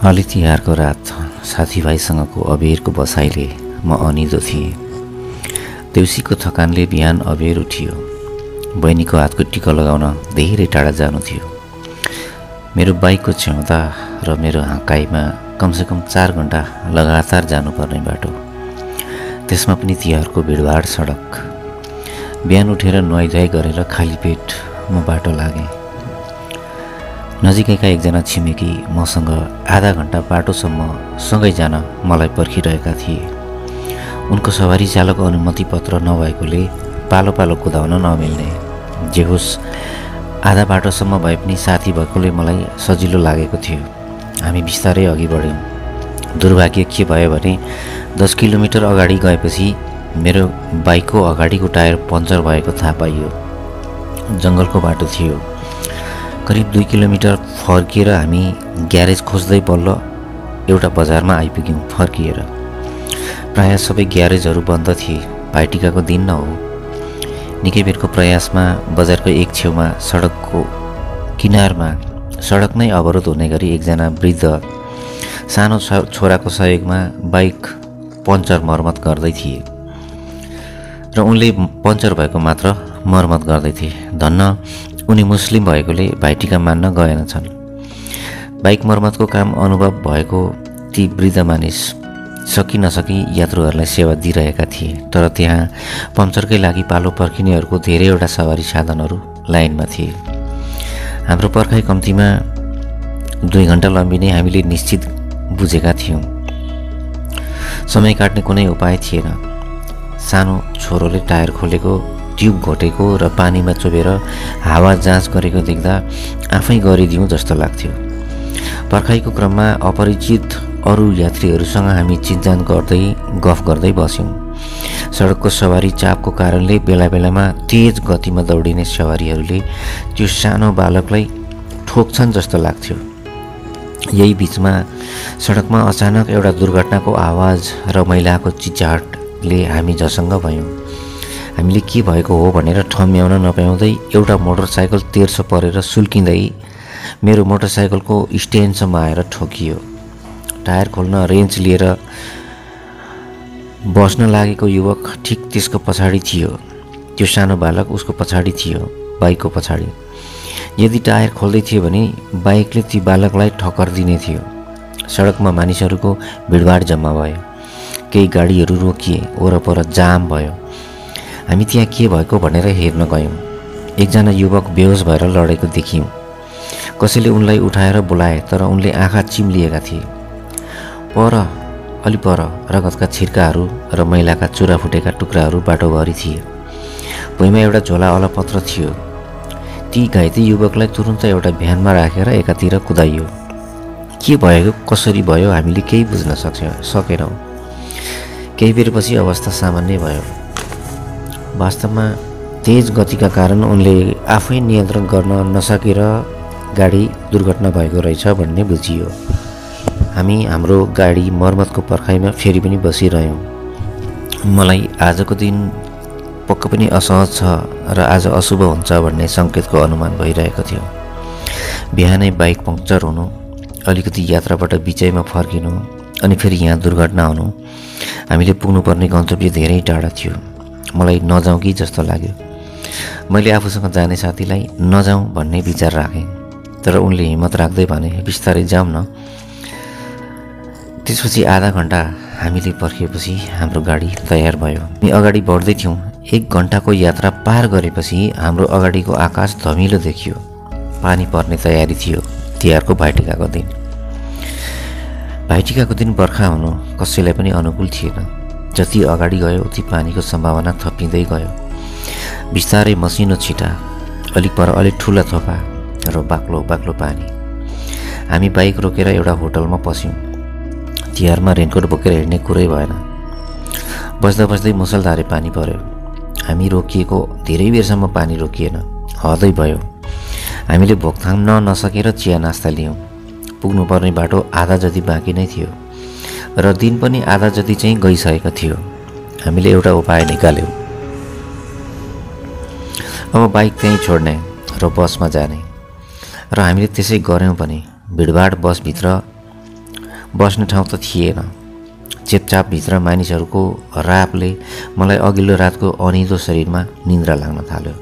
अलि तिहारको रात साथीभाइसँगको अबेरको बसाइले म अनिदो थिएँ। देउसीको थकानले बिहान अबेर उठियो। बहिनीको हातको टिका लगाउन धेरै टाढा जानु थियो। मेरो बाइकको क्षमता र मेरो हाँकाइमा कमसेकम चार घन्टा लगातार जानुपर्ने बाटो। त्यसमा पनि तिहारको भिडभाड सडक। बिहान उठेर नुहाइधुवाइ गरेर खाली पेट म बाटो लागेँ। नजिकैका एकजना छिमेकी मसँग आधा घन्टा बाटोसम्म सँगै जान मलाई पर्खिरहेका थिए। उनको सवारी चालक अनुमति पत्र नभएकोले पालो पालो कुदाउन नमिल्ने। जे होस् आधा बाटोसम्म भए पनि साथी भएकोले मलाई सजिलो लागेको थियो। हामी बिस्तारै अघि बढ्यौँ। दुर्भाग्य के भयो भने दस किलोमिटर अगाडि गएपछि मेरो बाइकको अगाडिको टायर पङ्चर भएको थाहा पाइयो। जङ्गलको बाटो थियो। करिब दुई किलोमिटर फर्किएर हामी ग्यारेज खोज्दै बल्ल एउटा बजारमा आइपुग्यौँ फर्किएर। प्रायः सबै ग्यारेजहरू बन्द थिए भाइटिकाको दिन न हो। निकै बेरको प्रयासमा बजारको एक छेउमा सडकको किनारमा सडक नै अवरोध हुने गरी एकजना वृद्ध सानो छोराको सहयोगमा बाइक पङ्चर मर्मत गर्दै थिए। र उनले पङ्चर भएको मात्र मर्मत गर्दै थिए। धन्न उनी मुस्लिम भएकोले भाइटिका मान्न गएनछन् बाइक मर्मतको काम अनुभव भएको ती वृद्ध मानिस सकि नसकी यात्रुहरूलाई सेवा दिइरहेका थिए तर त्यहाँ पङ्चरकै लागि पालो पर्खिनेहरूको धेरैवटा सवारी साधनहरू लाइनमा थिए। हाम्रो पर्खाइ कम्तीमा दुई घन्टा लम्बिने हामीले निश्चित बुझेका थियौँ। समय काट्ने कुनै उपाय थिएन। सानो छोरोले टायर खोलेको ट्युब घोटेको र पानीमा चोबेर हावा जाँच गरेको देख्दा आफै गरिदिउँ जस्तो लाग्थ्यो। पर्खाइको क्रममा अपरिचित अरू यात्रीहरूसँग हामी चिन्जान गर्दै गफ गर्दै बस्यौँ। सडकको सवारी चापको कारणले बेला बेलामा तेज गतिमा दौडिने सवारीहरूले त्यो सानो बालकलाई ठोक्छन् जस्तो लाग्थ्यो। यही बिचमा सडकमा अचानक एउटा दुर्घटनाको आवाज र महिलाको चिचाटले हामी झसङ्ग भयौँ। हामीले के भएको हो भनेर ठम्याउन नपाउँदै एउटा मोटरसाइकल तेर्सो परेर सुल्किँदै मेरो मोटरसाइकलको स्ट्यान्डसम्म आएर ठोकियो। टायर खोल्न रेन्च लिएर बस्न लागेको युवक ठिक त्यसको पछाडि थियो। त्यो सानो बालक उसको पछाडि थियो बाइकको पछाडि। यदि टायर खोल्दै थियो भने बाइकले ती बालकलाई ठक्कर दिने थियो। सडकमा मानिसहरूको भिडभाड जम्मा भयो। केही गाडीहरू रोकिए वरपर जाम भयो। हामी त्यहाँ के भएको भनेर हेर्न गयौँ। एकजना युवक बेहोस भएर लडेको देखियौँ। कसैले उनलाई उठाएर बोलाए तर उनले आँखा चिम्लिएका थिए। पर अलि पर रगतका छिर्काहरू र मैलाका चुरा फुटेका टुक्राहरू बाटोभरि थिए। भुइँमा एउटा झोला अलपत्र थियो। ती घाइते युवकलाई तुरुन्त एउटा भ्यानमा राखेर एकातिर कुदाइयो। के भयो कसरी भयो हामीले केही बुझ्न सक्छ सकेनौँ। केही बेरपछि अवस्था सामान्य भयो। वास्तवमा तेज गतिका कारण उनले आफै नियन्त्रण गर्न नसकेर गाडी दुर्घटना भएको रहेछ भन्ने बुझियो। हामी हाम्रो गाडी मर्मतको पर्खाइमा फेरि पनि बसिरह्यौँ। मलाई आजको दिन पक्क पनि असहज छ र आज अशुभ हुन्छ भन्ने सङ्केतको अनुमान भइरहेको थियो। बिहानै बाइक पङ्क्चर हुनु अलिकति यात्राबाट बिचैमा फर्किनु अनि फेरि यहाँ दुर्घटना हुनु हामीले पुग्नुपर्ने गन्तव्य धेरै टाढा थियो। मलाई नजाउँ कि जस्तो लाग्यो। मैले आफूसँग जाने साथीलाई नजाउँ भन्ने विचार राखेँ तर उनले हिम्मत राख्दै भने बिस्तारै जाउँ न। त्यसपछि आधा घन्टा हामीले पर्खिएपछि हाम्रो गाडी तयार भयो। हामी अगाडि बढ्दै थियौँ। एक घन्टाको यात्रा पार गरेपछि हाम्रो अगाडिको आकाश धमिलो देखियो। पानी पर्ने तयारी थियो तिहारको भाइटिकाको दिन। भाइटिकाको दिन बर्खा हुनु कसैलाई पनि अनुकूल थिएन। जति अगाडि गयो उति पानीको सम्भावना थपिँदै गयो। बिस्तारै मसिनो छिटा अलिक पर अलिक ठुला थोपा र बाक्लो बाक्लो पानी। हामी बाइक रोकेर एउटा होटलमा पस्यौँ। तिहारमा रेनकोट बोकेर हिँड्ने कुरै भएन। बस्दा बस्दै मुसलधारे पानी पर्यो। हामी रोकिएको धेरै बेरसम्म पानी रोकिएन। हदै भयो। हामीले भोक थाम्न नसकेर चिया नास्ता लियौँ। पुग्नुपर्ने बाटो आधा जति बाँकी नै थियो। र दिन पनि आधा जति चाहिँ गइसकेको थियो। हामीले एउटा उपाय निकाल्यौँ। अब बाइक त्यहीँ छोड्ने र बसमा जाने। र हामीले त्यसै गऱ्यौँ पनि। भिडभाड बसभित्र बस्ने ठाउँ त थिएन। चेपचापभित्र मानिसहरूको रापले मलाई अघिल्लो रातको अनिदो शरीरमा निन्द्रा लाग्न थाल्यो।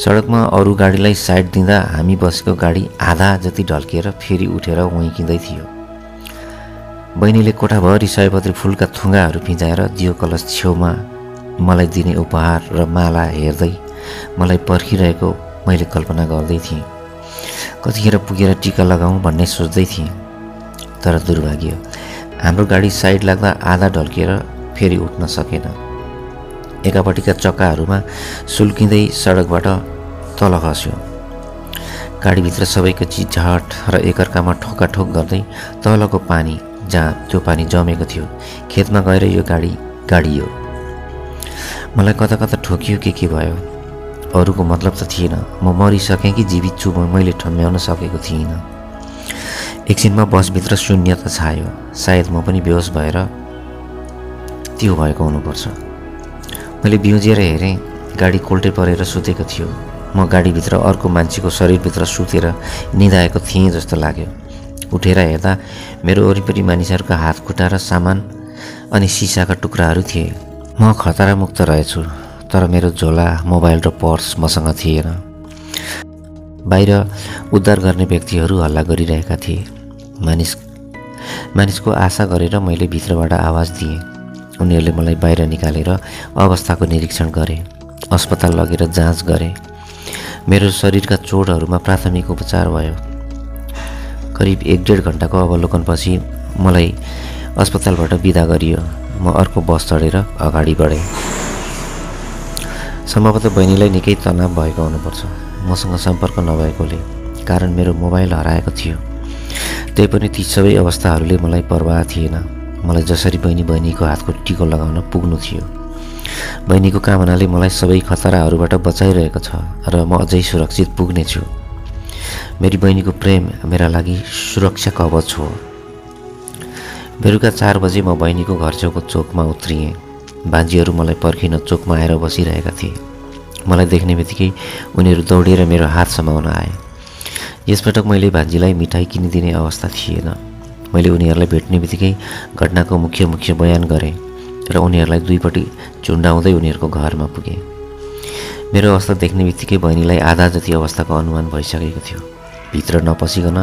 सडकमा अरू गाडीलाई साइड दिँदा हामी बसेको गाडी आधा जति ढल्किएर फेरि उठेर उहिकिँदै थियो। बहिनीले कोठाभरि सयपत्री फुलका थुङ्गाहरू फिजाएर दियो कलश छेउमा मलाई दिने उपहार र माला हेर्दै मलाई पर्खिरहेको मैले कल्पना गर्दै थिएँ। कतिखेर पुगेर टिका लगाउँ भन्ने सोच्दै थिएँ तर दुर्भाग्य हाम्रो गाडी साइड लाग्दा आधा ढल्किएर फेरि उठ्न सकेन। एकापट्टिका चक्काहरूमा सुल्किँदै सडकबाट तल खस्यो। गाडीभित्र सबैको चिझाट र एकअर्कामा ठोकाठोक गर्दै तलको पानी जहाँ त्यो पानी जमेको थियो खेतमा गएर यो गाडी गाडियो। मलाई कता कता ठोकियो के के भयो अरूको मतलब त थिएन। म मरिसकेँ कि जीवित छु मैले ठम्ब्याउन सकेको थिइनँ। एकछिनमा बसभित्र शून्यता छायो। सायद म पनि बेहोस भएर त्यो भएको हुनुपर्छ। मैले बिउजिएर हेरेँ गाडी कोल्टे परेर सुतेको थियो। म गाडीभित्र अर्को मान्छेको शरीरभित्र सुतेर निधाएको थिएँ जस्तो लाग्यो। उठेर हेर्दा मेरो वरिपरि मानिसहरूका हात खुट्टा र सामान अनि सिसाका टुक्राहरू थिए। म खतरामुक्त रहेछु तर मेरो झोला मोबाइल र पर्स मसँग थिएन। बाहिर उद्धार गर्ने व्यक्तिहरू हल्ला गरिरहेका थिए। मानिस मानिसको आशा गरेर मैले भित्रबाट आवाज दिएँ। उनीहरूले मलाई बाहिर निकालेर अवस्थाको निरीक्षण गरे अस्पताल लगेर जाँच गरे। मेरो शरीरका चोटहरूमा प्राथमिक उपचार भयो। करिब एक डेढ घन्टाको अवलोकनपछि मलाई अस्पतालबाट बिदा गरियो। म अर्को बस चढेर अगाडि बढेँ। सम्भवतः बहिनीलाई निकै तनाव भएको हुनुपर्छ। मसँग सम्पर्क नभएकोले कारण मेरो मोबाइल हराएको थियो। त्यही पनि ती सबै अवस्थाहरूले मलाई परवाह थिएन। मलाई जसरी बहिनी बहिनीको हातको टिको लगाउन पुग्नु थियो। बहिनीको कामनाले मलाई सबै खतराहरूबाट बचाइरहेको छ र म अझै सुरक्षित पुग्नेछु। मेरी बहिनीको प्रेम मेरा लागि सुरक्षा कवच हो। बेलुका चार बजे म बहिनीको घर छेउको चोकमा उत्रिएँ। बाजेहरू मलाई पर्खिन चोकमा आएर बसिरहेका थिए। मलाई देख्ने बित्तिकै उनीहरू दौडेर मेरो हात समाउन आए। यसपटक मैले भान्जीलाई मिठाई किनिदिने अवस्था थिएन। मैले उनीहरूलाई भेट्ने बित्तिकै घटनाको मुख्य मुख्य बयान गरेँ र उनीहरूलाई दुईपट्टि चुन्डाउँदै उनीहरूको घरमा पुगेँ। मेरो अवस्था देख्ने बित्तिकै बहिनीलाई आधा जति अवस्थाको अनुमान भइसकेको थियो। भित्र नपसिकन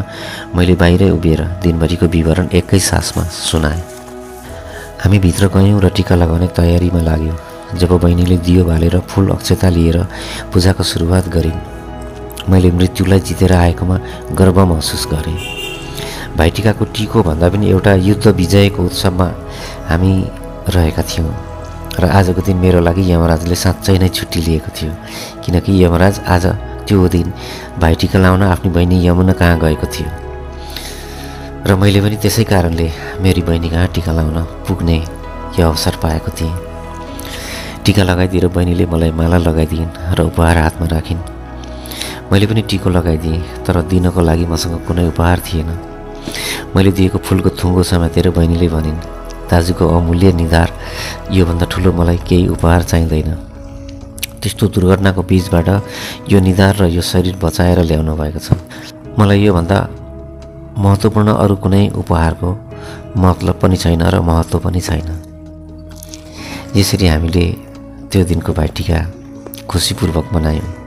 मैले बाहिरै उभिएर दिनभरिको विवरण एकै सासमा सुनाएँ। हामी भित्र गयौँ र टिका लगाउने तयारीमा लाग्यौँ। जब बहिनीले दियो बालेर फुल अक्षता लिएर पूजाको सुरुवात गरिन् मैले मृत्युलाई जितेर आएकोमा गर्व महसुस गरेँ। भाइटिकाको टिको भन्दा पनि एउटा युद्ध विजयको उत्सवमा हामी रहेका थियौँ र आजको दिन मेरो लागि यमराजले साँच्चै नै छुट्टी लिएको थियो किनकि यमराज आज त्यो दिन भाइटिका लाउन आफ्नो बहिनी यमुना कहाँ गएको थियो? र मैले पनि त्यसै कारणले मेरी बहिनी कहाँ टिका लाउन पुग्ने यो अवसर पाएको थिएँ। टिका लगाइदिएर बहिनीले मलाई माला लगाइदिइन् र उपहार हातमा राखिन्। मैले पनि टिको लगाइदिएँ तर दिनको लागि मसँग कुनै उपहार थिएन। मैले दिएको फुलको थुङ्गो समातेर बहिनीले भनिन् दाजुको अमूल्य निधार योभन्दा ठुलो मलाई केही उपहार चाहिँदैन। त्यस्तो दुर्घटनाको बिचबाट यो निधार र यो शरीर बचाएर ल्याउनु भएको छ। मलाई योभन्दा महत्त्वपूर्ण अरू कुनै उपहारको मतलब पनि छैन र महत्त्व पनि छैन। यसरी हामीले त्यो दिनको भाइटिका खुसीपूर्वक मनायौँ।